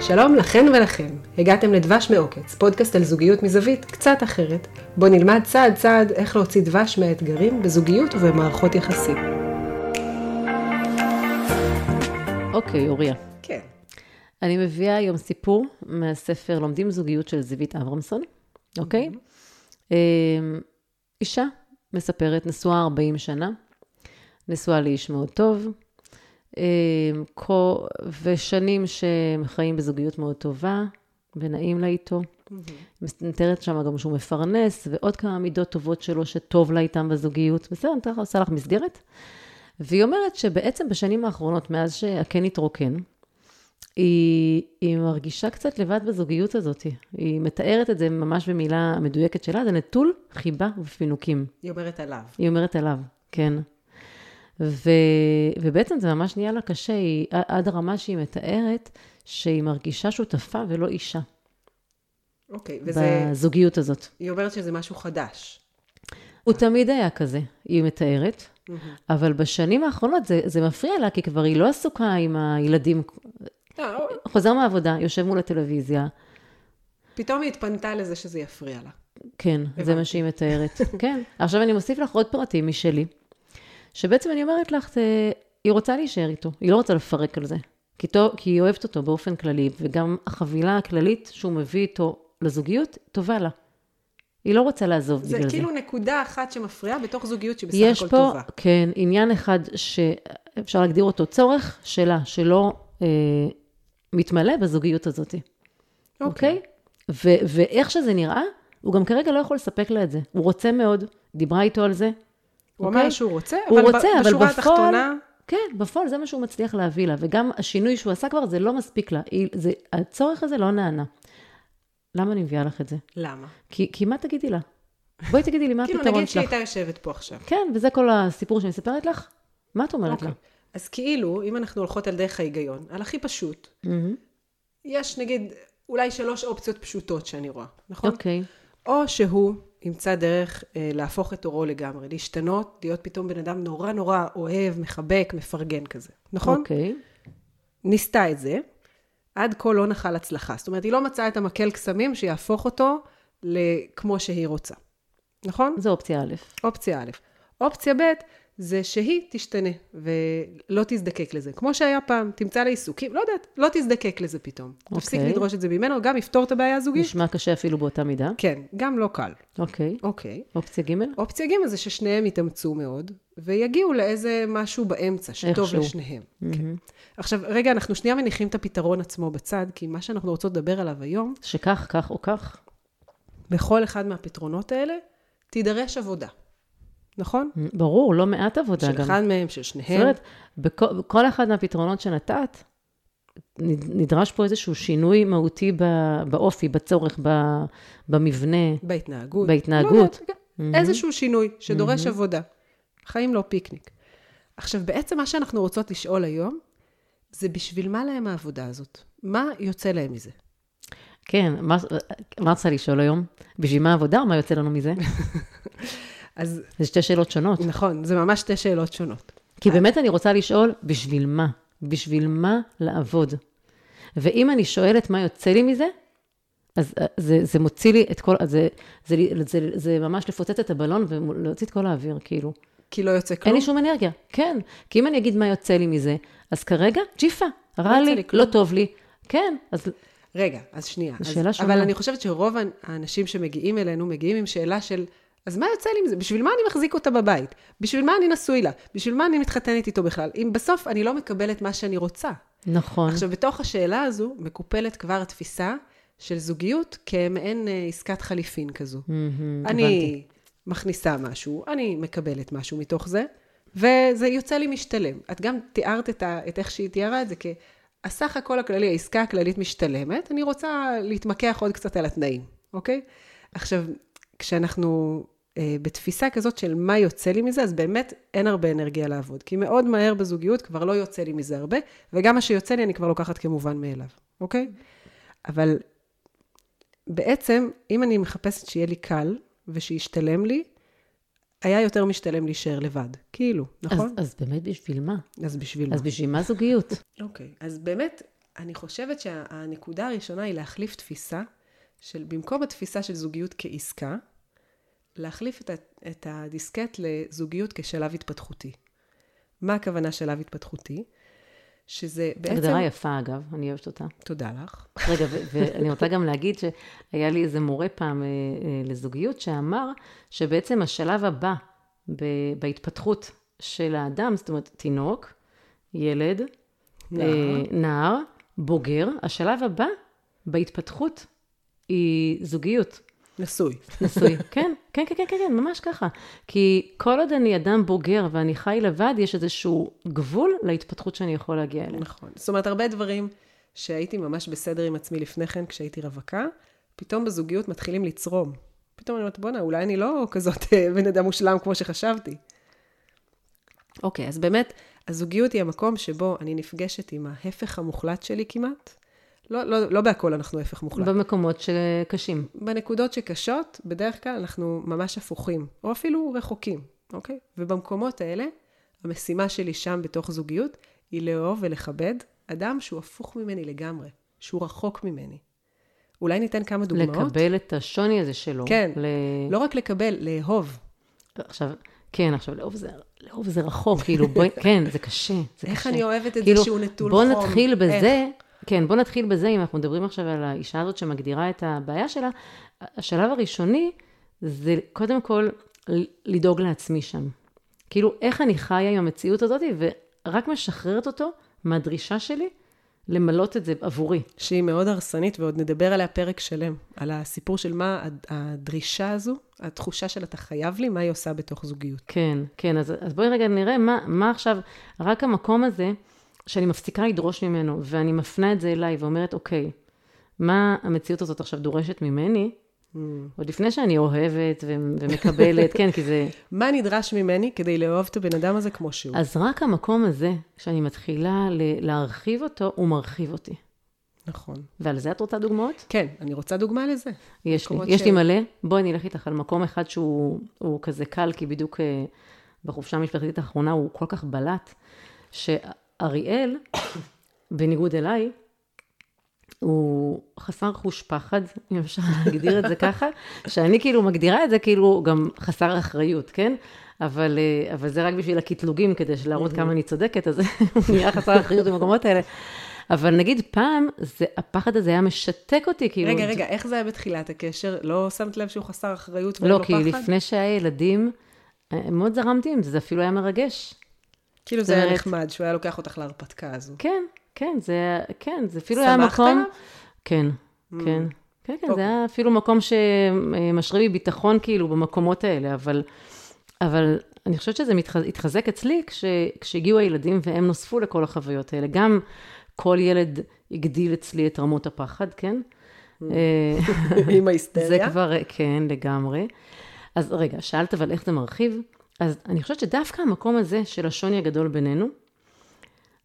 שלום לכן ולכם, הגעתם לדבש מעוקץ, פודקאסט על זוגיות מזווית קצת אחרת, בו נלמד צעד צעד איך להוציא דבש מהאתגרים בזוגיות ובמערכות יחסים. אוקיי, אוריה. כן. אני מביאה היום סיפור מהספר לומדים זוגיות של זיווית אברמסון, אוקיי? אמ, אישה מספרת, נשואה 40 שנה, נשואה לאיש מאוד טוב, אמ, ושנים שהם חיים בזוגיות מאוד טובה, ונעים לה איתו. מתארת שם גם שהוא מפרנס, ועוד כמה מידות טובות שלו שטוב לה איתם בזוגיות. בסדר, אני ככה עושה לך מסגרת. והיא אומרת שבעצם בשנים האחרונות, מאז שהקן התרוקן, היא, היא מרגישה קצת לבד בזוגיות הזאת. היא מתארת את זה ממש במילה המדויקת שלה, זה נטול חיבה ופינוקים. היא אומרת עליו. היא אומרת עליו, כן. ו, ובעצם זה ממש נהיה לה קשה, היא, עד הרמה שהיא מתארת שהיא מרגישה שותפה ולא אישה אוקיי, וזה, בזוגיות הזאת. היא אומרת שזה משהו חדש. הוא תמיד היה כזה, היא מתארת, אבל בשנים האחרונות זה, זה מפריע לה, כי כבר היא לא עסוקה עם הילדים. לא, חוזר מהעבודה, יושב מול הטלוויזיה, פתאום היא התפנתה לזה שזה יפריע לה. כן, זה הבנתי. מה שהיא מתארת. כן. עכשיו אני מוסיף לך עוד פרטים משלי, שבעצם אני אומרת לך, זה, היא רוצה להישאר איתו, היא לא רוצה לפרק על זה. כי, טוב, כי היא אוהבת אותו באופן כללי, וגם החבילה הכללית שהוא מביא איתו לזוגיות, טובה לה. היא לא רוצה לעזוב זה בגלל כאילו זה. נקודה אחת שמפריעה בתוך זוגיות שבסך יש הכל פה, טובה. כן, עניין אחד שאפשר להגדיר אותו צורך שלה, שלא אה, מתמלא בזוגיות הזאת. אוקיי? ו- ואיך שזה נראה, הוא גם כרגע לא יכול לספק לה את זה. הוא רוצה מאוד, דיברה איתו על זה. הוא אוקיי? אמר שהוא רוצה, הוא אבל רוצה, אבל בשורה בפועל- התחתונה, כן, בפועל זה מה שהוא מצליח להביא לה, וגם השינוי שהוא עשה כבר, זה לא מספיק לה. זה, הצורך הזה לא נענה. למה אני מביאה לך את זה? למה? כי, כי מה תגידי לה? בואי תגידי לי מה כאילו הפתרון נגיד שהיא שלך. הייתה יושבת פה עכשיו. כן, וזה כל הסיפור שאני מספרת לך. מה את אומרת אוקיי. לה? אז כאילו, אם אנחנו הולכות על דרך ההיגיון, על הכי פשוט, מהמם. יש נגיד אולי שלוש אופציות פשוטות שאני רואה, נכון? אוקיי. או שהוא ימצא דרך אה, להפוך את אורו לגמרי, להשתנות, להיות פתאום בן אדם נורא נורא אוהב, מחבק, מפרגן כזה, נכון? אוקיי. ניסתה את זה, עד כה לא נחל הצלחה. זאת אומרת, היא לא מצאה את המקל קסמים שיהפוך אותו לכמו שהיא רוצה, נכון? זו אופציה א'. אופציה א'. אופציה ב' זה שהיא תשתנה ולא תזדקק לזה. כמו שהיה פעם, תמצא לה עיסוקים, לא יודעת, לא תזדקק לזה פתאום. אוקיי. תפסיק לדרוש את זה ממנו, גם יפתור את הבעיה הזוגית. נשמע קשה אפילו באותה מידה. כן, גם לא קל. אוקיי. אוקיי. אופציה ג'? אופציה ג' זה ששניהם יתאמצו מאוד, ויגיעו לאיזה משהו באמצע, שטוב איכשהו. לשניהם. כן. עכשיו, רגע, אנחנו שנייה מניחים את הפתרון עצמו בצד, כי מה שאנחנו רוצות לדבר עליו היום, שכך, כך או כך. בכל אחד מהפתרונות האלה, תידרש עבודה. נכון? ברור, לא מעט עבודה של גם. אחד מהם, של זאת שניהם. אומרת, בכל, בכל אחד מהפתרונות שנתת, נד- נדרש פה איזשהו שינוי מהותי באופי, בצורך, במבנה. בהתנהגות. בהתנהגות. לא כן. איזשהו שינוי שדורש עבודה. חיים לא פיקניק. עכשיו, בעצם מה שאנחנו רוצות לשאול היום, זה בשביל מה להם העבודה הזאת? מה יוצא להם מזה? כן, מה רוצה לשאול היום? בשביל מה העבודה או מה יוצא לנו מזה? אז זה שתי שאלות שונות. נכון, זה ממש שתי שאלות שונות. כי באמת אני רוצה לשאול, בשביל מה? בשביל מה לעבוד? ואם אני שואלת מה יוצא לי מזה, אז אה, זה, זה מוציא לי את כל, זה, זה, זה, זה, זה ממש לפוצץ את הבלון ולהוציא את כל האוויר, כאילו. כי לא יוצא אין כלום? לי שום אנרגיה, כן. כי אם אני אגיד מה יוצא לי מזה, אז כרגע, ג'יפה, רע יוצא לי, לי. לא טוב לי. כן, אז רגע, אז שנייה. זו אז, שאלה שונה. אבל אני חושבת שרוב האנשים שמגיעים אלינו, מגיעים עם שאלה של, אז מה יוצא לי מזה? בשביל מה אני מחזיק אותה בבית? בשביל מה אני נשוי לה? בשביל מה אני מתחתנת איתו בכלל? אם בסוף אני לא מקבלת מה שאני רוצה. נכון. עכשיו, בתוך השאלה הזו מקופלת כבר התפיסה של זוגיות כמעין אה, עסקת חליפין כזו. מהמם, אני הבנתי. מכניסה משהו, אני מקבלת משהו מתוך זה, וזה יוצא לי משתלם. את גם תיארת את, ה, את איך שהיא תיארה את זה, כי הסך הכל הכללי, העסקה הכללית משתלמת, אני רוצה להתמקח עוד קצת על התנאים, אוקיי? עכשיו, כשאנחנו בתפיסה כזאת של מה יוצא לי מזה, אז באמת אין הרבה אנרגיה לעבוד. כי מאוד מהר בזוגיות כבר לא יוצא לי מזה הרבה, וגם מה שיוצא לי אני כבר לוקחת כמובן מאליו, אוקיי? אבל בעצם, אם אני מחפשת שיהיה לי קל ושישתלם לי, היה יותר משתלם להישאר לבד. כאילו, נכון? אז, אז באמת בשביל מה? אז בשביל מה? אז בשביל מה זוגיות? אוקיי, אז באמת, אני חושבת שהנקודה הראשונה היא להחליף תפיסה של, במקום התפיסה של זוגיות כעסקה, להחליף את, את הדיסקט לזוגיות כשלב התפתחותי. מה הכוונה שלב התפתחותי? שזה בעצם... הגדרה יפה, אגב, אני אוהבת אותה. תודה לך. רגע, ו- ואני רוצה גם להגיד שהיה לי איזה מורה פעם אה, אה, לזוגיות שאמר שבעצם השלב הבא ב- בהתפתחות של האדם, זאת אומרת, תינוק, ילד, נער. אה, נער, בוגר, השלב הבא בהתפתחות היא זוגיות. נשוי. נשוי. כן, כן, כן, כן, כן, ממש ככה. כי כל עוד אני אדם בוגר ואני חי לבד, יש איזשהו גבול להתפתחות שאני יכול להגיע אליה. נכון. זאת אומרת, הרבה דברים שהייתי ממש בסדר עם עצמי לפני כן, כשהייתי רווקה, פתאום בזוגיות מתחילים לצרום. פתאום אני אומרת, בואנה, אולי אני לא כזאת אה, בן אדם מושלם כמו שחשבתי. אוקיי, אז באמת, הזוגיות היא המקום שבו אני נפגשת עם ההפך המוחלט שלי כמעט. לא, לא, לא בהכל אנחנו הפך מוחלט. במקומות שקשים. בנקודות שקשות, בדרך כלל אנחנו ממש הפוכים, או אפילו רחוקים, אוקיי? ובמקומות האלה, המשימה שלי שם בתוך זוגיות, היא לאהוב ולכבד אדם שהוא הפוך ממני לגמרי, שהוא רחוק ממני. אולי ניתן כמה דוגמאות? לקבל את השוני הזה שלו. כן, ל... לא רק לקבל, לאהוב. עכשיו, כן, עכשיו, לאהוב זה, לאהוב זה רחוק, כאילו, בואי, כן, זה קשה, זה איך קשה. אני אוהבת את כאילו, זה שהוא נטול בוא חום. נתחיל בזה, איך? כן, בוא נתחיל בזה, אם אנחנו מדברים עכשיו על האישה הזאת שמגדירה את הבעיה שלה, השלב הראשוני זה קודם כל לדאוג לעצמי שם. כאילו, איך אני חיה עם המציאות הזאת, ורק משחררת אותו מהדרישה שלי למלות את זה עבורי. שהיא מאוד הרסנית, ועוד נדבר עליה פרק שלם, על הסיפור של מה הד- הדרישה הזו, התחושה של אתה חייב לי, מה היא עושה בתוך זוגיות. כן, כן, אז, אז בואי רגע נראה מה, מה עכשיו, רק המקום הזה, שאני מפסיקה לדרוש ממנו, ואני מפנה את זה אליי ואומרת, אוקיי, מה המציאות הזאת עכשיו דורשת ממני, Mm. עוד לפני שאני אוהבת ו- ומקבלת, כן, כי זה... מה נדרש ממני כדי לאהוב את הבן אדם הזה כמו שהוא? אז רק המקום הזה, שאני מתחילה ל- להרחיב אותו, הוא מרחיב אותי. נכון. ועל זה את רוצה דוגמאות? כן, אני רוצה דוגמה לזה. יש לי, יש ש- לי מלא. בואי נלך איתך על מקום אחד שהוא הוא כזה קל, כי בדיוק אה, בחופשה המשפחתית האחרונה הוא כל כך בלט, שאריאל, בניגוד אליי, הוא חסר חוש פחד, אם אפשר להגדיר את זה ככה, שאני כאילו מגדירה את זה כאילו גם חסר אחריות, כן? אבל, אה, אבל זה רק בשביל הקטלוגים, כדי להראות כמה אני צודקת, אז הוא נהיה חסר אחריות במקומות האלה. אבל נגיד פעם, זה, הפחד הזה היה משתק אותי, כאילו... רגע, רגע, איך זה היה בתחילת הקשר? לא שמת לב שהוא חסר אחריות לא, כי פחד? לפני שהיה ילדים, אה, מאוד זרמתי עם זה, זה אפילו היה מרגש. כאילו זה היה נחמד, שהוא היה לוקח אותך להרפתקה הזו. כן, כן, זה, כן, זה אפילו היה שמחת מקום... עליו? כן, כן. כן, כן, זה אוקיי. היה אפילו מקום שמשרה בי ביטחון כאילו במקומות האלה, אבל, אבל אני חושבת שזה מתח- התחזק אצלי כש, כשהגיעו הילדים והם נוספו לכל החוויות האלה. גם כל ילד הגדיל אצלי את רמות הפחד, כן? אה, עם זה ההיסטריה. כבר, כן, לגמרי. אז רגע, שאלת אבל איך זה מרחיב? אז אני חושבת שדווקא המקום הזה של השוני הגדול בינינו,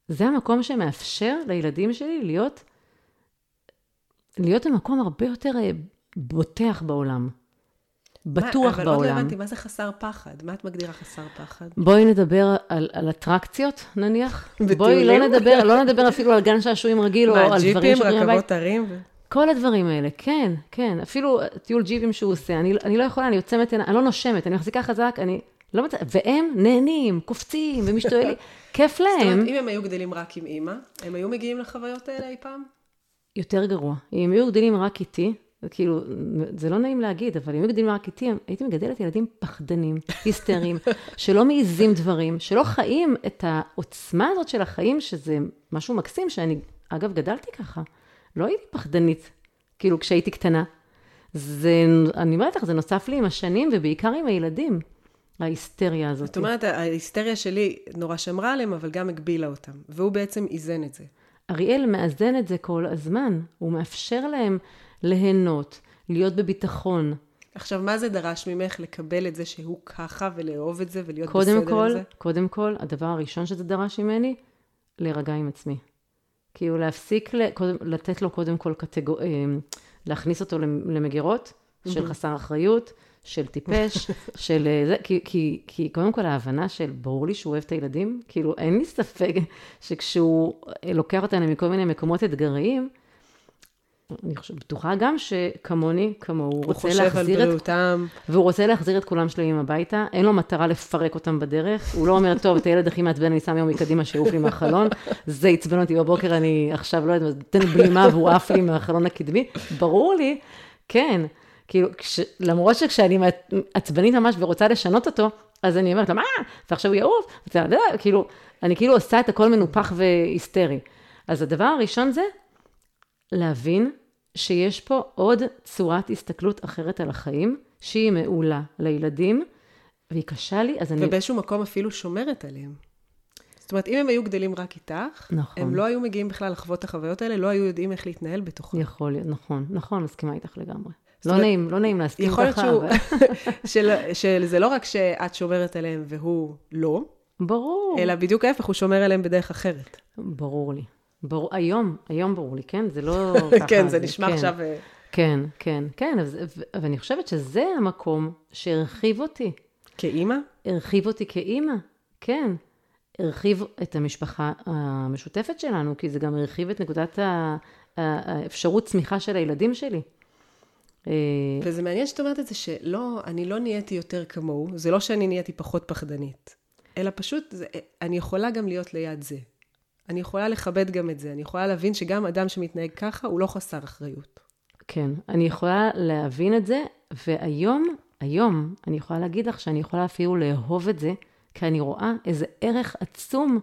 זה המקום שמאפשר לילדים שלי להיות, להיות במקום הרבה יותר אה, בוטח בעולם. בטוח אבל עוד לא בעולם. הבנתי, מה זה חסר פחד? מה את מגדירה חסר פחד? בואי נדבר על, על אטרקציות, נניח. בואי לא? נדבר, לא נדבר אפילו על גן שעשועים רגיל, או מה, על דברים שקורים בבית. רכבות הרים? ו- כל הדברים האלה, כן, כן. אפילו טיול ג'יפים שהוא עושה, אני, אני לא יכולה, אני עיניים, אני לא נושמת, אני מחזיקה חזק, אני לא מצ... והם נהנים, קופצים ומשתוללים, כיף זאת אומרת, להם. אם הם היו גדלים רק עם אימא, הם היו מגיעים לחוויות האלה אי פעם? יותר גרוע. אם היו גדלים רק איתי, זה כאילו, זה לא נעים להגיד, אבל אם היו גדלים רק איתי, הייתי מגדלת ילדים פחדנים, היסטריים, שלא מעיזים דברים, שלא חיים את העוצמה הזאת של החיים, שזה משהו מקסים, שאני, אגב, גדלתי ככה. לא הייתי פחדנית, כאילו, כשהייתי קטנה. זה, אני אומרת לך, זה נוסף לי עם השנים, ובעיקר עם הילדים, ההיסטריה הזאת. זאת אומרת, ההיסטריה שלי נורא שמרה עליהם, אבל גם הגבילה אותם. והוא בעצם איזן את זה. אריאל מאזן את זה כל הזמן, הוא מאפשר להם ליהנות, להיות בביטחון. עכשיו, מה זה דרש ממך לקבל את זה שהוא ככה, ולאהוב את זה, ולהיות בסדר כל, עם זה? קודם כל, הדבר הראשון שזה דרש ממני, להירגע עם עצמי. כאילו להפסיק, ל- קודם, לתת לו קודם כל קטגור... אה, להכניס אותו למ- למגירות של חסר אחריות, של טיפש, של אה, זה, כי, כי, כי קודם כל ההבנה של ברור לי שהוא אוהב את הילדים, כאילו אין לי ספק שכשהוא אה, לוקח אותנו מכל מיני מקומות אתגריים, אני חושבת, בטוחה גם שכמוני, כמוהו, הוא רוצה להחזיר את... הוא חושב על בריאותם. והוא רוצה להחזיר את כולם שלמים הביתה, אין לו מטרה לפרק אותם בדרך, הוא לא אומר, טוב, את הילד הכי מעצבן אני שם יום מקדימה שיעוף לי מהחלון, זה עצבן אותי בבוקר, אני עכשיו לא יודעת, נותן בלימה והוא עף לי מהחלון הקדמי, ברור לי, כן, כאילו, כש, למרות שכשאני עצבנית ממש ורוצה לשנות אותו, אז אני אומרת לו, מה? ועכשיו הוא יעוף, כאילו, אני כאילו עושה את הכל מנופח והיסטרי. אז הדבר הראשון זה להבין שיש פה עוד צורת הסתכלות אחרת על החיים, שהיא מעולה לילדים, והיא קשה לי, אז אני... ובאיזשהו מקום אפילו שומרת עליהם. זאת אומרת, אם הם היו גדלים רק איתך, נכון. הם לא היו מגיעים בכלל לחוות את החוויות האלה, לא היו יודעים איך להתנהל בתוכם. יכול להיות, נכון, נכון, מסכימה איתך לגמרי. לא אומרת, נעים, לא נעים להסכים יכול ככה. להיות שהוא, שזה לא רק שאת שומרת עליהם והוא לא, ברור. אלא בדיוק ההפך, הוא שומר עליהם בדרך אחרת. ברור לי. ברור, היום, היום ברור לי, כן? זה לא ככה. כן, זה נשמע כן. עכשיו... אה, כן, כן, כן, ואני חושבת שזה המקום שהרחיב אותי. כאימא? הרחיב אותי כאימא, כן. הרחיב את המשפחה המשותפת שלנו, כי זה גם הרחיב את נקודת האפשרות צמיחה של הילדים שלי. אה, וזה מעניין שאת אומרת את זה, שלא, אני לא נהייתי יותר כמוהו, זה לא שאני נהייתי פחות פחדנית, אלא פשוט, זה, אני יכולה גם להיות ליד זה. אני יכולה לכבד גם את זה, אני יכולה להבין שגם אדם שמתנהג ככה, הוא לא חסר אחריות. כן, אני יכולה להבין את זה, והיום, היום, אני יכולה להגיד לך שאני יכולה אפילו לאהוב את זה, כי אני רואה איזה ערך עצום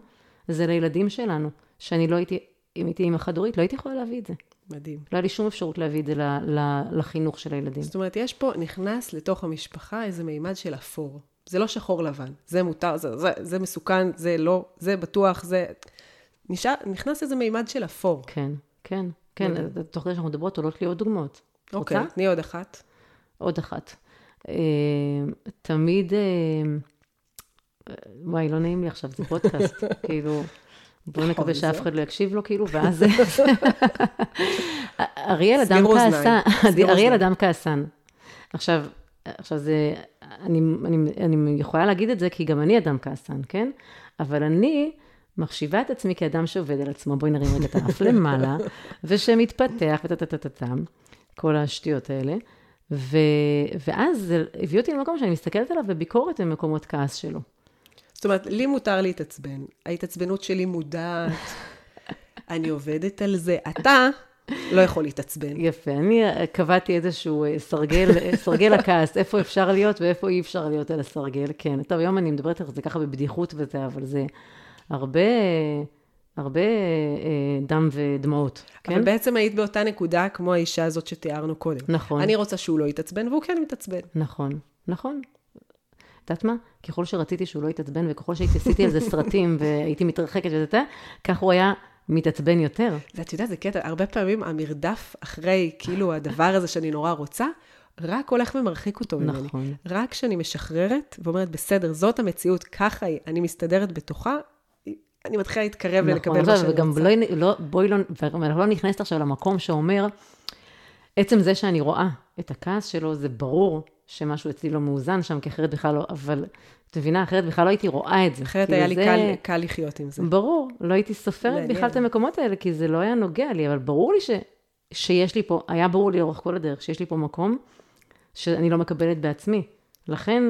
זה לילדים שלנו, שאני לא הייתי, אם הייתי אימא חד-הורית, לא הייתי יכולה להביא את זה. מדהים. לא היה לי שום אפשרות להביא את זה לחינוך של הילדים. זאת אומרת, יש פה, נכנס לתוך המשפחה איזה מימד של אפור. זה לא שחור לבן, זה מותר, זה, זה, זה מסוכן, זה לא, זה בטוח, זה... נשאר, נכנס איזה מימד של אפור. כן, כן, כן, מדהים. תוך כדי שאנחנו מדברות עולות לי עוד דוגמאות. אוקיי, רוצה? תני עוד אחת. עוד אחת. אה, תמיד, אה, וואי, לא נעים לי עכשיו, זה פודקאסט, כאילו, בואו נקווה זה- שאף אחד לא יקשיב לו, כאילו, ואז... אריאל אדם כעסן, אריאל. אדם כעסן. עכשיו, עכשיו זה, אני, אני, אני יכולה להגיד את זה כי גם אני אדם כעסן, כן? אבל אני מחשיבה את עצמי כאדם שעובד על עצמו, בואי נרים רגע את האף למעלה, ושמתפתח וטה-טה-טה-טם, כל השטויות האלה. ו, ואז זה הביא אותי למקום שאני מסתכלת עליו בביקורת במקומות כעס שלו. זאת אומרת, לי מותר להתעצבן. ההתעצבנות שלי מודעת, אני עובדת על זה. אתה לא יכול להתעצבן. יפה, אני אה, קבעתי איזשהו אה, סרגל, אה, סרגל הכעס, איפה אפשר להיות ואיפה אי אפשר להיות על הסרגל, כן. טוב, היום אני מדברת על זה ככה בבדיחות וזה, אבל זה הרבה, הרבה אה, דם ודמעות, כן? אבל בעצם היית באותה נקודה כמו האישה הזאת שתיארנו קודם. נכון. אני רוצה שהוא לא יתעצבן, והוא כן מתעצבן. נכון, נכון. את יודעת מה? ככל שרציתי שהוא לא יתעצבן, וככל שהייתי עשיתי על זה סרטים והייתי מתרחקת וזה, כך הוא היה מתעצבן יותר. ואת יודעת, זה קטע, הרבה פעמים המרדף אחרי, כאילו, הדבר הזה שאני נורא רוצה, רק הולך ומרחיק אותו ממני. נכון. רק כשאני משחררת ואומרת, בסדר, זאת המציאות, ככה היא, אני מסתדרת בתוכה, אני מתחילה להתקרב ולקבל נכון, מה עכשיו, שאני וגם רוצה. לא, לא, בואי לא, ואנחנו לא נכנסת עכשיו למקום שאומר, עצם זה שאני רואה את הכעס שלו, זה ברור שמשהו אצלי לא מאוזן שם, כי אחרת בכלל לא, אבל את מבינה, אחרת בכלל לא הייתי רואה את זה. אחרת היה לי זה- קל, קל לחיות עם זה. ברור, לא הייתי סופרת מעניין. בכלל את המקומות האלה, כי זה לא היה נוגע לי, אבל ברור לי ש, שיש לי פה, היה ברור לי לאורך כל הדרך, שיש לי פה מקום שאני לא מקבלת בעצמי. לכן,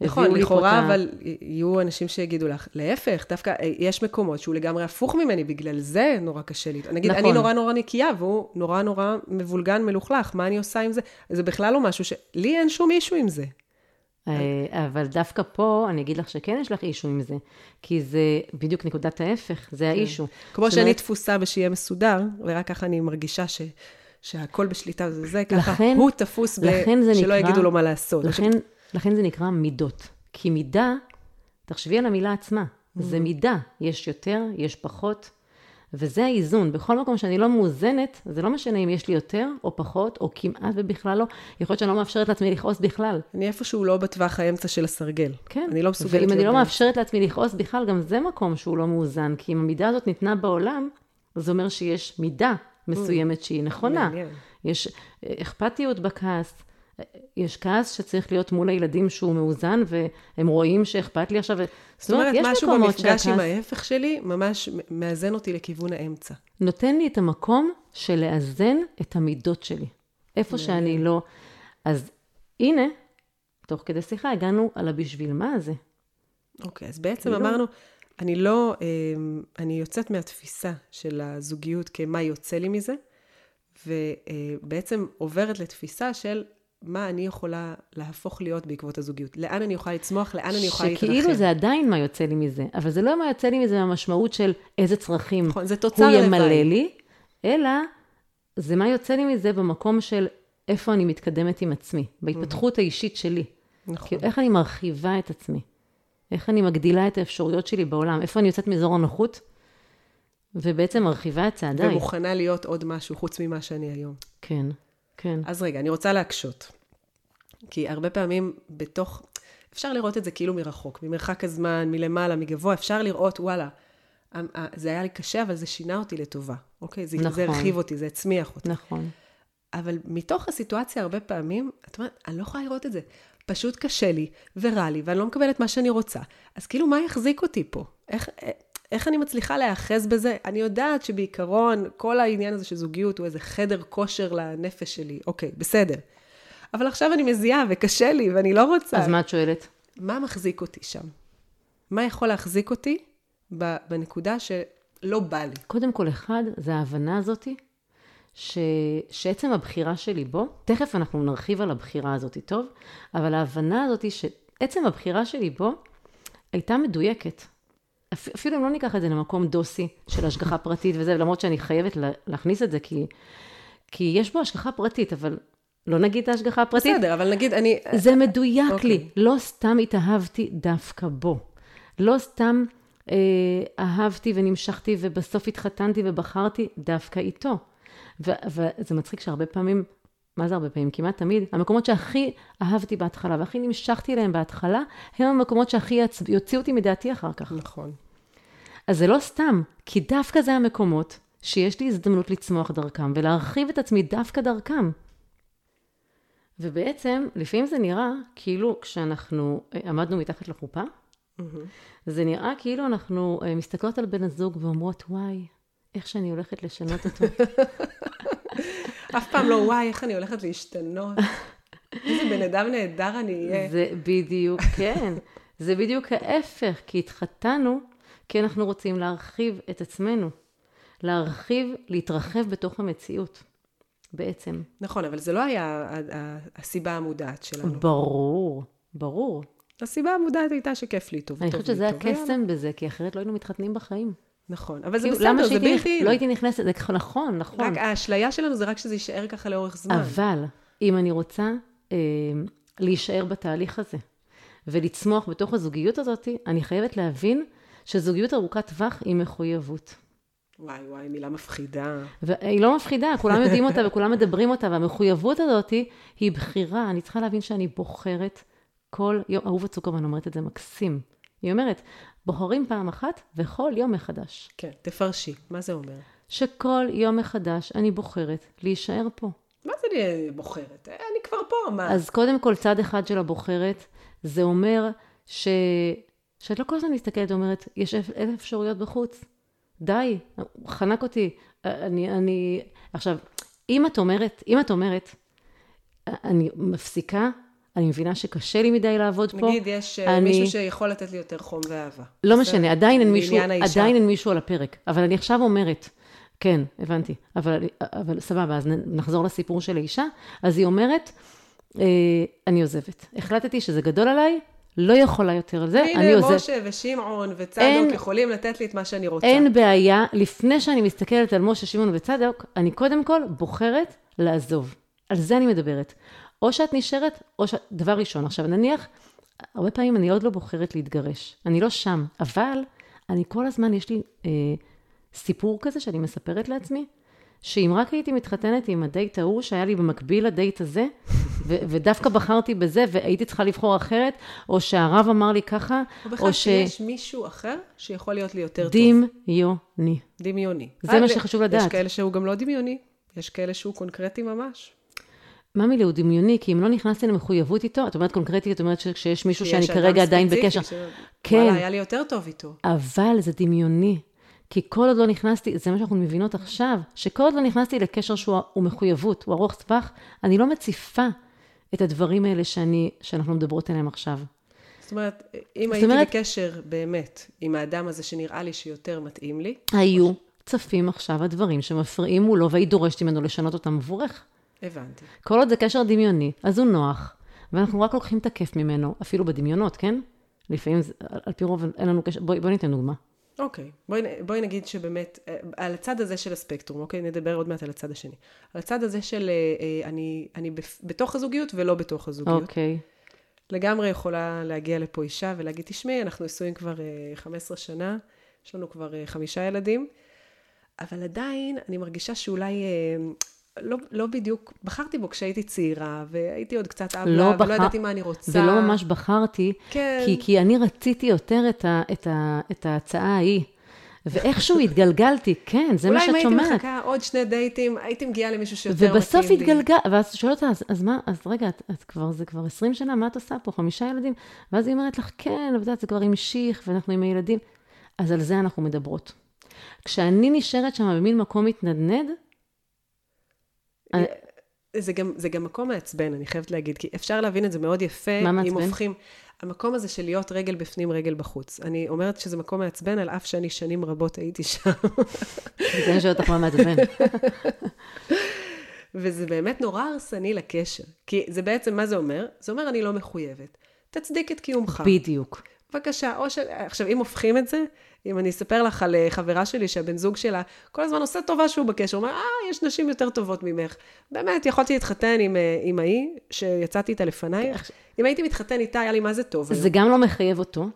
נכון, לכאורה, את ה- אבל יהיו אנשים שיגידו לך, להפך, דווקא אה, יש מקומות שהוא לגמרי הפוך ממני, בגלל זה נורא קשה לי. נגיד, אני נכון. נורא נורא נקייה, והוא נורא נורא מבולגן, מלוכלך, מה אני עושה עם זה? זה בכלל לא משהו ש... לי אין שום אישו עם זה. אה, אבל דווקא פה, אני אגיד לך שכן יש לך אישו עם זה, כי זה בדיוק נקודת ההפך, זה האישו. כמו שאני תפוסה בשיהיה מסודר, ורק ככה אני מרגישה ש... שהכל בשליטה וזה זה, ככה לכן- הוא תפוס ב... זה שלא נקרא- יגידו לו מה לעשות. לכן, לכן זה נקרא מידות. כי מידה, תחשבי על המילה עצמה, זה מידה, יש יותר, יש פחות, וזה האיזון. בכל מקום שאני לא מאוזנת, זה לא משנה אם יש לי יותר או פחות, או כמעט ובכלל לא, יכול להיות שאני לא מאפשרת לעצמי לכעוס בכלל. אני איפשהו לא בטווח האמצע של הסרגל. כן. אני לא מסוגלת ואם אני לא. מאפשרת לעצמי לכעוס בכלל, גם זה מקום שהוא לא מאוזן, כי אם המידה הזאת ניתנה בעולם, זה אומר שיש מידה מסוימת שהיא נכונה. יש אה, אכפתיות בכעס, יש כעס שצריך להיות מול הילדים שהוא מאוזן, והם רואים שאכפת לי עכשיו. זאת אומרת, משהו במפגש עם ההפך שלי ממש מאזן אותי לכיוון האמצע. נותן לי את המקום של לאזן את המידות שלי. איפה שאני לא... אז הנה, תוך כדי שיחה הגענו על הבשביל מה הזה. אוקיי, אז בעצם כאילו... אמרנו, אני לא, אמ, אני יוצאת מהתפיסה של הזוגיות כמה יוצא לי מזה, ובעצם עוברת לתפיסה של מה אני יכולה להפוך להיות בעקבות הזוגיות. לאן אני יכולה לצמוח, לאן אני יכולה להתרחב. שכאילו זה עדיין מה יוצא לי מזה, אבל זה לא מה יוצא לי מזה מהמשמעות של איזה צרכים נכון, זה תוצר הוא ימלא לי, אלא זה מה יוצא לי מזה במקום של איפה אני מתקדמת עם עצמי, בהתפתחות האישית שלי. נכון. כאילו, איך אני מרחיבה את עצמי, איך אני מגדילה את האפשרויות שלי בעולם, איפה אני יוצאת מאזור הנוחות, ובעצם מרחיבה את צעדיי. ומוכנה להיות עוד משהו חוץ ממה שאני היום. כן, כן. אז רגע, אני רוצה להקשות. כי הרבה פעמים בתוך, אפשר לראות את זה כאילו מרחוק, ממרחק הזמן, מלמעלה, מגבוה, אפשר לראות, וואלה, זה היה לי קשה, אבל זה שינה אותי לטובה, אוקיי? זה, נכון. זה הרחיב אותי, זה הצמיח אותי. נכון. אבל מתוך הסיטואציה, הרבה פעמים, את אומרת, אני לא יכולה לראות את זה. פשוט קשה לי, ורע לי, ואני לא מקבלת מה שאני רוצה. אז כאילו, מה יחזיק אותי פה? איך, איך אני מצליחה להיאחז בזה? אני יודעת שבעיקרון, כל העניין הזה של זוגיות הוא איזה חדר כושר לנפש שלי. אוקיי, בסדר. אבל עכשיו אני מזיעה וקשה לי ואני לא רוצה. אז מה את שואלת? מה מחזיק אותי שם? מה יכול להחזיק אותי בנקודה שלא בא לי? קודם כל, אחד, זה ההבנה הזאתי, ש... שעצם הבחירה שלי בו, תכף אנחנו נרחיב על הבחירה הזאתי, טוב? אבל ההבנה הזאתי שעצם הבחירה שלי בו הייתה מדויקת. אפילו אם לא ניקח את זה למקום דוסי של השגחה פרטית וזה, למרות שאני חייבת להכניס את זה, כי, כי יש בו השגחה פרטית, אבל לא נגיד את ההשגחה הפרטית. בסדר, אבל נגיד אני... זה מדויק okay. לי. אוקיי. לא סתם התאהבתי דווקא בו. לא סתם אה, אהבתי ונמשכתי ובסוף התחתנתי ובחרתי דווקא איתו. וזה מצחיק שהרבה פעמים, מה זה הרבה פעמים? כמעט תמיד, המקומות שהכי אהבתי בהתחלה והכי נמשכתי אליהם בהתחלה, הם המקומות שהכי יוציאו אותי מדעתי אחר כך. נכון. אז זה לא סתם, כי דווקא זה המקומות שיש לי הזדמנות לצמוח דרכם ולהרחיב את עצמי דווקא דרכם. ובעצם, לפעמים זה נראה כאילו כשאנחנו אה, עמדנו מתחת לחופה, mm-hmm. זה נראה כאילו אנחנו אה, מסתכלות על בן הזוג ואומרות, וואי, איך שאני הולכת לשנות אותו. אף פעם לא, וואי, איך אני הולכת להשתנות. איזה בן אדם נהדר אני אהיה. זה בדיוק, כן. זה בדיוק ההפך, כי התחתנו כי אנחנו רוצים להרחיב את עצמנו. להרחיב, להתרחב בתוך המציאות. בעצם. נכון, אבל זה לא היה הסיבה המודעת שלנו. ברור, ברור. הסיבה המודעת הייתה שכיף לי טוב. אני חושבת שזה הקסם בזה, כי אחרת לא היינו מתחתנים בחיים. נכון, אבל זה כאילו, בסדר, זה בלתי... לא הייתי נכנסת, זה נכון, נכון. רק האשליה שלנו זה רק שזה יישאר ככה לאורך זמן. אבל, אם אני רוצה אה, להישאר בתהליך הזה, ולצמוח בתוך הזוגיות הזאת, אני חייבת להבין שזוגיות ארוכת טווח היא מחויבות. וואי וואי, מילה מפחידה. והיא לא מפחידה, כולם יודעים אותה וכולם מדברים אותה, והמחויבות הזאת היא בחירה. אני צריכה להבין שאני בוחרת כל יום, אהובה צוקרמן אומרת את זה מקסים. היא אומרת, בוחרים פעם אחת וכל יום מחדש. כן, תפרשי, מה זה אומר? שכל יום מחדש אני בוחרת להישאר פה. מה זה אני בוחרת? אני כבר פה, מה? אז קודם כל, צד אחד של הבוחרת, זה אומר ש... שאת לא כל הזמן מסתכלת ואומרת, יש אלף אפשרויות בחוץ. די, חנק אותי. אני, אני... עכשיו, אם את אומרת, אם את אומרת, אני מפסיקה, אני מבינה שקשה לי מדי לעבוד נגיד, פה. נגיד, יש אה, אני... מישהו שיכול לתת לי יותר חום ואהבה. לא משנה, עדיין אין, מישהו, עדיין אין מישהו על הפרק. אבל אני עכשיו אומרת, כן, הבנתי, אבל, אבל סבבה, אז נחזור לסיפור של האישה. אז היא אומרת, אה, אני עוזבת. החלטתי שזה גדול עליי, לא יכולה יותר על זה, אני עוזבת. הנה, משה ושמעון וצדוק יכולים לתת לי את מה שאני רוצה. אין בעיה, לפני שאני מסתכלת על משה, שמעון וצדוק, אני קודם כל בוחרת לעזוב. על זה אני מדברת. או שאת נשארת, או ש... דבר ראשון. עכשיו, נניח, הרבה פעמים אני עוד לא בוחרת להתגרש. אני לא שם, אבל אני כל הזמן, יש לי אה, סיפור כזה שאני מספרת לעצמי, שאם רק הייתי מתחתנת עם הדייט ההוא שהיה לי במקביל לדייט הזה, ו- ודווקא בחרתי בזה והייתי צריכה לבחור אחרת, או שהרב אמר לי ככה, או ש... שיש מישהו אחר שיכול להיות לי יותר דמיוני. טוב. דמיוני. זה מה שחשוב לדעת. יש כאלה שהוא גם לא דמיוני, יש כאלה שהוא קונקרטי ממש. מה מילה הוא דמיוני? כי אם לא נכנסתי למחויבות איתו, את אומרת קונקרטית, את אומרת שכשיש מישהו שאני שיש כרגע עדיין בקשר. ש- כן. וואלה, היה לי יותר טוב איתו. אבל זה דמיוני. כי כל עוד לא נכנסתי, זה מה שאנחנו מבינות עכשיו, שכל עוד לא נכנסתי לקשר שהוא הוא מחויבות, הוא ארוך טווח, אני לא מציפה את הדברים האלה שאני, שאנחנו מדברות עליהם עכשיו. זאת אומרת, אם זאת הייתי אומרת- בקשר באמת עם האדם הזה שנראה לי שיותר מתאים לי, היו צפים עכשיו הדברים שמפריעים מולו, והיית דורשת ממנו לשנות אותם עבורך. הבנתי. כל עוד זה קשר דמיוני, אז הוא נוח, ואנחנו רק לוקחים את הכיף ממנו, אפילו בדמיונות, כן? לפעמים, זה, על, על פי רוב אין לנו קשר, בואי בוא ניתן דוגמה. אוקיי, בואי, בואי נגיד שבאמת, אה, על הצד הזה של הספקטרום, אוקיי? נדבר עוד מעט על הצד השני. על הצד הזה של אה, אה, אני, אני בתוך הזוגיות ולא בתוך הזוגיות. אוקיי. לגמרי יכולה להגיע לפה אישה ולהגיד, תשמעי, אנחנו נשואים כבר אה, 15 שנה, יש לנו כבר אה, חמישה ילדים, אבל עדיין אני מרגישה שאולי אה, לא, לא בדיוק, בחרתי בו כשהייתי צעירה, והייתי עוד קצת אבלה, לא ולא בחר- ידעתי מה אני רוצה. ולא ממש בחרתי, כן. כי, כי אני רציתי יותר את, ה, את, ה, את ההצעה ההיא. ואיכשהו התגלגלתי, כן, זה מה אולי אם שאת הייתי שומעת. מחכה עוד שני דייטים, הייתי מגיעה למישהו שיותר ובסוף מתאים לי. התגלגל, ואז שואלת אותה, אז, אז מה, אז רגע, את, את כבר, זה כבר 20 שנה, מה את עושה פה? חמישה ילדים? ואז היא אומרת לך, כן, אבל את יודעת, זה כבר המשיך, ואנחנו עם הילדים. אז על זה אנחנו מדברות. כשאני נשארת שם במין מקום מתנדנד, זה גם, זה גם מקום מעצבן, אני חייבת להגיד, כי אפשר להבין את זה מאוד יפה. מה אם מעצבן? הופכים... המקום הזה של להיות רגל בפנים, רגל בחוץ. אני אומרת שזה מקום מעצבן, על אף שאני שנים רבות הייתי שם. זה אני שואלת אותך מה מעצבן. וזה באמת נורא הרסני לקשר. כי זה בעצם, מה זה אומר? זה אומר, אני לא מחויבת. תצדיק את קיומך. בדיוק. בבקשה, או ש... עכשיו, אם הופכים את זה, אם אני אספר לך על אה, חברה שלי שהבן זוג שלה כל הזמן עושה טובה שהוא בקשר, הוא אומר, אה, יש נשים יותר טובות ממך. באמת, יכולתי להתחתן עם, אה, עם ההיא, שיצאתי איתה לפנייך. אם הייתי מתחתן איתה, היה לי מה זה טוב. זה גם לא מחייב אותו,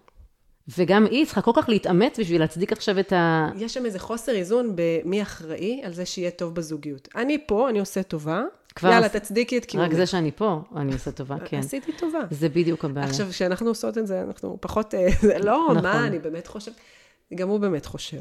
וגם היא צריכה כל כך להתאמץ בשביל להצדיק עכשיו את ה... יש שם איזה חוסר איזון במי אחראי על זה שיהיה טוב בזוגיות. אני פה, אני עושה טובה, כבר יאללה, תצדיקי את קיומך. רק זה שאני פה, אני עושה טובה, כן. עשיתי טובה. זה בדיוק הבעיה. עכשיו, כשאנחנו עושות את זה, אנחנו פחות, אה, לא, נכון. מה, אני באמת חושב, גם הוא באמת חושב.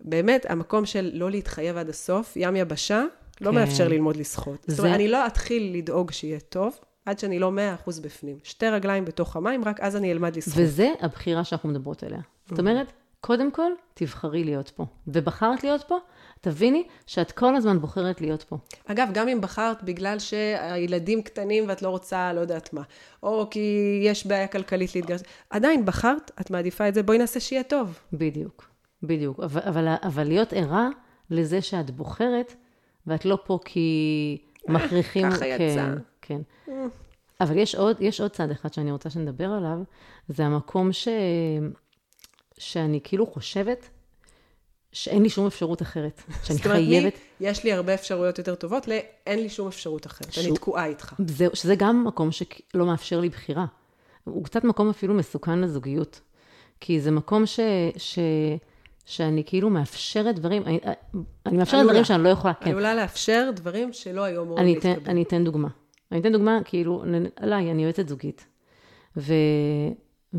באמת, המקום של לא להתחייב עד הסוף, ים יבשה, לא כן. מאפשר ללמוד לשחות. זאת זה- אומרת, אני לא אתחיל לדאוג שיהיה טוב, עד שאני לא מאה אחוז בפנים. שתי רגליים בתוך המים, רק אז אני אלמד לשחות. וזה הבחירה שאנחנו מדברות עליה. זאת אומרת, קודם כל, תבחרי להיות פה. ובחרת להיות פה, תביני שאת כל הזמן בוחרת להיות פה. אגב, גם אם בחרת בגלל שהילדים קטנים ואת לא רוצה, לא יודעת מה, או כי יש בעיה כלכלית להתגרש, עדיין בחרת, את מעדיפה את זה, בואי נעשה שיהיה טוב. בדיוק, בדיוק. אבל, אבל, אבל להיות ערה לזה שאת בוחרת, ואת לא פה כי מכריחים... ככה כן, יצא. כן. אבל יש עוד, יש עוד צד אחד שאני רוצה שנדבר עליו, זה המקום ש... שאני כאילו חושבת שאין לי שום אפשרות אחרת, שאני זאת אומרת, חייבת... יש לי הרבה אפשרויות יותר טובות, לאין לי שום אפשרות אחרת. אני שהוא- תקועה איתך. זהו, שזה גם מקום שלא מאפשר לי בחירה. הוא קצת מקום אפילו מסוכן לזוגיות. כי זה מקום ש, ש, שאני כאילו מאפשרת דברים, אני, אני מאפשרת עלולה. דברים שאני לא יכולה, כן. עלולה לאפשר דברים שלא היו אמורים להתקבל. אני אתן דוגמה. אני אתן דוגמה, כאילו, עליי, אני יועצת זוגית. ו,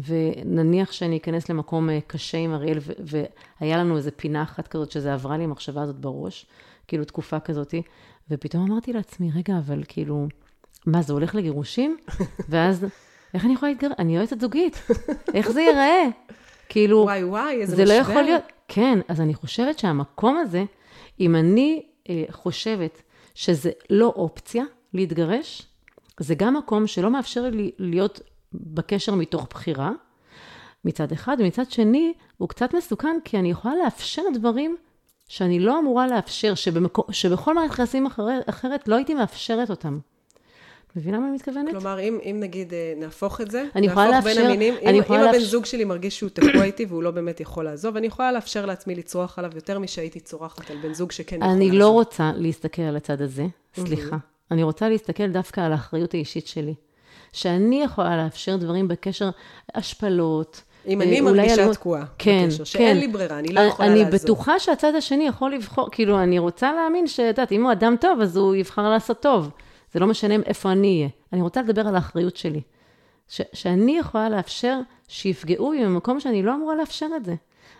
ונניח שאני אכנס למקום אה, קשה עם אריאל, ו, והיה לנו איזה פינה אחת כזאת, שזה עברה לי המחשבה הזאת בראש, כאילו תקופה כזאת, ופתאום אמרתי לעצמי, רגע, אבל כאילו, מה, זה הולך לגירושים? ואז, איך אני יכולה להתגרש? אני יועצת זוגית, איך זה ייראה? כאילו, וואי וואי, איזה זה משבר. לא יכול להיות. כן, אז אני חושבת שהמקום הזה, אם אני אה, חושבת שזה לא אופציה להתגרש, זה גם מקום שלא מאפשר לי להיות בקשר מתוך בחירה, מצד אחד, ומצד שני, הוא קצת מסוכן, כי אני יכולה לאפשר דברים שאני לא אמורה לאפשר, שבמקו, שבכל מערכת יחסים אחרת, אחרת לא הייתי מאפשרת אותם. מבינה מה אני מתכוונת? כלומר, אם, אם נגיד אה, נהפוך את זה, אני יכולה נהפוך לאפשר- בין המינים, אני אם, יכולה אם הבן לאפשר- זוג שלי מרגיש שהוא תקוע איתי והוא לא באמת יכול לעזוב, אני יכולה לאפשר לעצמי לצרוח עליו יותר משהייתי צורחת על בן זוג שכן יכול לעזוב. אני לא רוצה להסתכל על הצד הזה, סליחה. אני רוצה להסתכל דווקא על האחריות האישית שלי. שאני יכולה לאפשר דברים בקשר, השפלות. אם אה, אני מרגישה אלימות- תקועה כן, בקשר, שאין כן. לי ברירה, אני לא יכולה אני לעזוב. בטוחה שהצד השני יכול לבחור, כאילו, אני רוצה להאמין שאת יודעת, אם הוא אדם טוב, אז הוא יבחר לעשות טוב. זה לא משנה איפה אני אהיה. אני רוצה לדבר על האחריות שלי. ש- שאני יכולה לאפשר שיפגעו בי במקום שאני לא אמורה לאפשר את זה.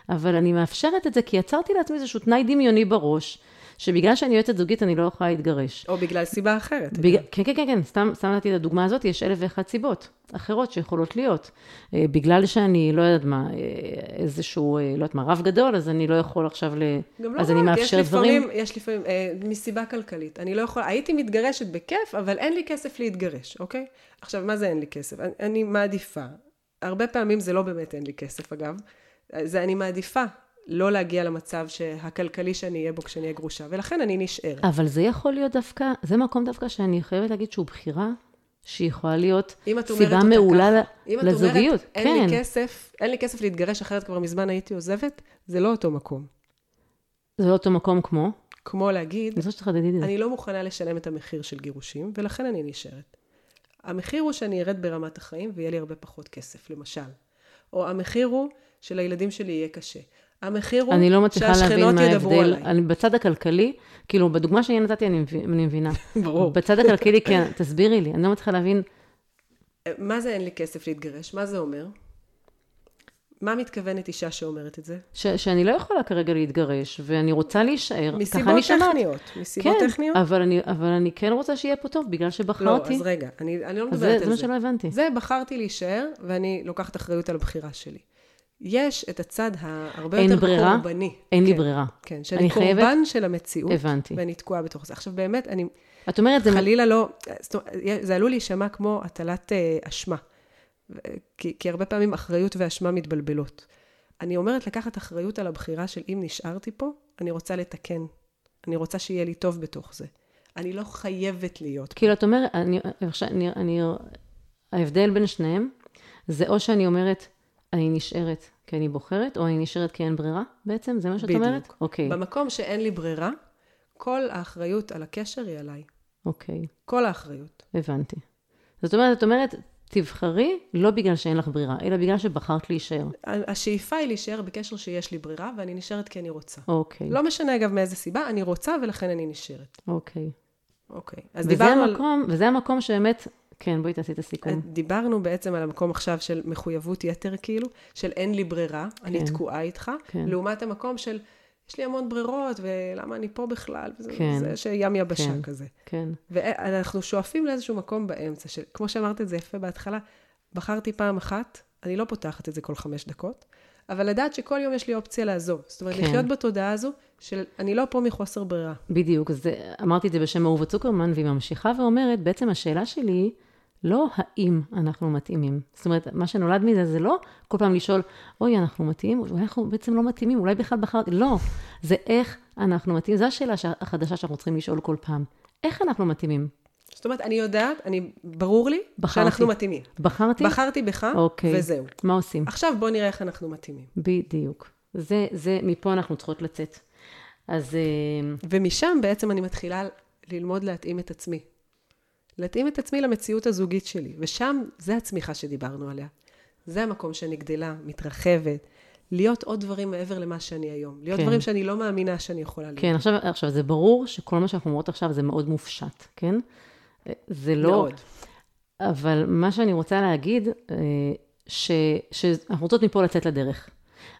אבל אני מאפשרת את זה כי יצרתי לעצמי איזשהו תנאי דמיוני בראש, שבגלל שאני יועצת זוגית אני לא יכולה להתגרש. או בגלל סיבה אחרת. בגלל, כן, כן, כן, כן, סתם, סתם נתתי את הדוגמה הזאת, יש אלף ואחת סיבות אחרות שיכולות להיות. אה, בגלל שאני, לא יודעת מה, אה, איזשהו, אה, לא יודעת מה, רב גדול, אז אני לא יכול עכשיו ל... גם לא אז אני רק, מאפשר יש דברים. לפעמים, יש לפעמים, אה, מסיבה כלכלית. אני לא יכולה, הייתי מתגרשת בכיף, אבל אין לי כסף להתגרש, אוקיי? עכשיו, מה זה אין לי כסף? אני, אני מעדיפה. הרבה פעמים זה לא באמת אין לי כסף, אגב. זה אני מעדיפה לא להגיע למצב הכלכלי שאני אהיה בו כשאני אהיה גרושה, ולכן אני נשארת. אבל זה יכול להיות דווקא, זה מקום דווקא שאני חייבת להגיד שהוא בחירה, שיכולה להיות אם סיבה מעולה ככה, ל- אם את לזוגיות. אומרת, אין כן, לי כסף, אין לי כסף להתגרש, אחרת כבר מזמן הייתי עוזבת, זה לא אותו מקום. זה לא אותו מקום כמו, כמו להגיד, אני שתחדדי. אני לא מוכנה לשלם את המחיר של גירושים, ולכן אני נשארת. המחיר הוא שאני ארד ברמת החיים ויהיה לי הרבה פחות כסף, למשל. או המחיר הוא שלילדים שלי יהיה קשה. המחיר הוא אני לא מצליחה להבין מה ההבדל. אני בצד הכלכלי, כאילו, בדוגמה שאני נתתי, אני מבין- אני מבינה. ברור. בצד הכלכלי, כן, תסבירי לי, אני לא מצליחה להבין, מה זה אין לי כסף להתגרש? מה זה אומר? מה מתכוונת אישה שאומרת את זה? ש- שאני לא יכולה כרגע להתגרש, ואני רוצה להישאר, מסיבות. טכניות. מסיבות כן, טכניות? אבל אני, אבל אני כן רוצה שיהיה פה טוב, בגלל לא, שבחרתי. אז רגע, אני, אני לא מדברת זה, על זה זה. מה שלא הבנתי. זה בחרתי להישאר, ואני לוקחת אחריות על הבחירה שלי. יש את הצד ההרבה יותר ברירה? קורבני. אין לי כן, ברירה. כן, שאני אני קורבן חייבת- של המציאות, הבנתי. ואני תקועה בתוך זה. עכשיו באמת, אני את אומרת, זה... חלילה לא, זאת אומרת, זה עלול להישמע כמו הטלת אה, אשמה. כי, כי הרבה פעמים אחריות ואשמה מתבלבלות. אני אומרת לקחת אחריות על הבחירה של אם נשארתי פה, אני רוצה לתקן. אני רוצה שיהיה לי טוב בתוך זה. אני לא חייבת להיות. כאילו, את אומרת, אני, אני, אני, ההבדל בין שניהם, זה או שאני אומרת, אני נשארת כי אני בוחרת, או אני נשארת כי אין ברירה, בעצם? זה מה שאת בדיוק. אומרת? אוקיי, במקום שאין לי ברירה, כל האחריות על הקשר היא עליי. אוקיי, כל האחריות. הבנתי. זאת אומרת, את אומרת, תבחרי לא בגלל שאין לך ברירה, אלא בגלל שבחרת להישאר. השאיפה היא להישאר בקשר שיש לי ברירה, ואני נשארת כי אני רוצה. אוקיי, לא משנה אגב מאיזה סיבה, אני רוצה ולכן אני נשארת. אוקיי. אוקיי. אז וזה דיברנו על... המקום, וזה המקום שבאמת, כן, בואי תעשי את הסיכום. דיברנו בעצם על המקום עכשיו של מחויבות יתר, כאילו, של אין לי ברירה, אני כן. תקועה איתך, כן. לעומת המקום של יש לי המון ברירות, ולמה אני פה בכלל, וזה כן. זה שים יבשה כן. כזה. כן, ואנחנו שואפים לאיזשהו מקום באמצע, של, כמו שאמרת את זה יפה בהתחלה, בחרתי פעם אחת, אני לא פותחת את זה כל חמש דקות, אבל לדעת שכל יום יש לי אופציה לעזוב. זאת אומרת, כן. לחיות בתודעה הזו של אני לא פה מחוסר ברירה. בדיוק. זה, אמרתי את זה בשם אהובה צוקרמן, והיא ממשיכה ואומרת, בעצם השאלה שלי היא, לא האם אנחנו מתאימים. זאת אומרת, מה שנולד מזה זה לא כל פעם לשאול, אוי, אנחנו מתאימים, אולי אנחנו בעצם לא מתאימים, אולי בכלל בחרתי, לא. זה איך אנחנו מתאימים. זו השאלה שה- החדשה שאנחנו צריכים לשאול כל פעם. איך אנחנו מתאימים? זאת אומרת, אני יודעת, אני, ברור לי בחרתי. שאנחנו מתאימים. בחרתי? בחרתי בך, אוקיי. וזהו. מה עושים? עכשיו בוא נראה איך אנחנו מתאימים. בדיוק. זה, זה, מפה אנחנו צריכות לצאת. אז אה, ומשם בעצם אני מתחילה ללמוד להתאים את עצמי. להתאים את עצמי למציאות הזוגית שלי, ושם זה הצמיחה שדיברנו עליה. זה המקום שאני גדלה, מתרחבת, להיות עוד דברים מעבר למה שאני היום. להיות כן. דברים שאני לא מאמינה שאני יכולה להיות. כן, עכשיו, עכשיו, זה ברור שכל מה שאנחנו אומרות עכשיו זה מאוד מופשט, כן? זה לא... מאוד. אבל מה שאני רוצה להגיד, אה, ש, שאנחנו רוצות מפה לצאת לדרך.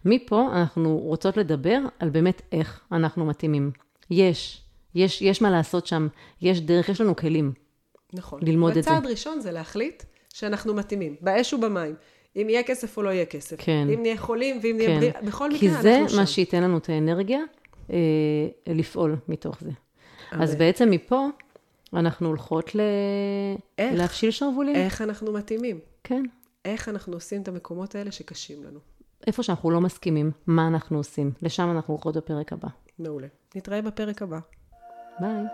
מפה אנחנו רוצות לדבר על באמת איך אנחנו מתאימים. יש, יש, יש מה לעשות שם, יש דרך, יש לנו כלים. נכון. ללמוד את זה. וצעד ראשון זה להחליט שאנחנו מתאימים, באש ובמים. אם יהיה כסף או לא יהיה כסף. כן. אם נהיה חולים ואם נהיה כן. בריאים, בכל כי מקרה זה אנחנו שם. מה שייתן לנו את האנרגיה אה, לפעול מתוך זה. אז אמן. בעצם מפה אנחנו הולכות ל... איך? להפשיל שרוולים. איך אנחנו מתאימים? כן. איך אנחנו עושים את המקומות האלה שקשים לנו. איפה שאנחנו לא מסכימים, מה אנחנו עושים. לשם אנחנו הולכות בפרק הבא. מעולה. נתראה בפרק הבא. ביי.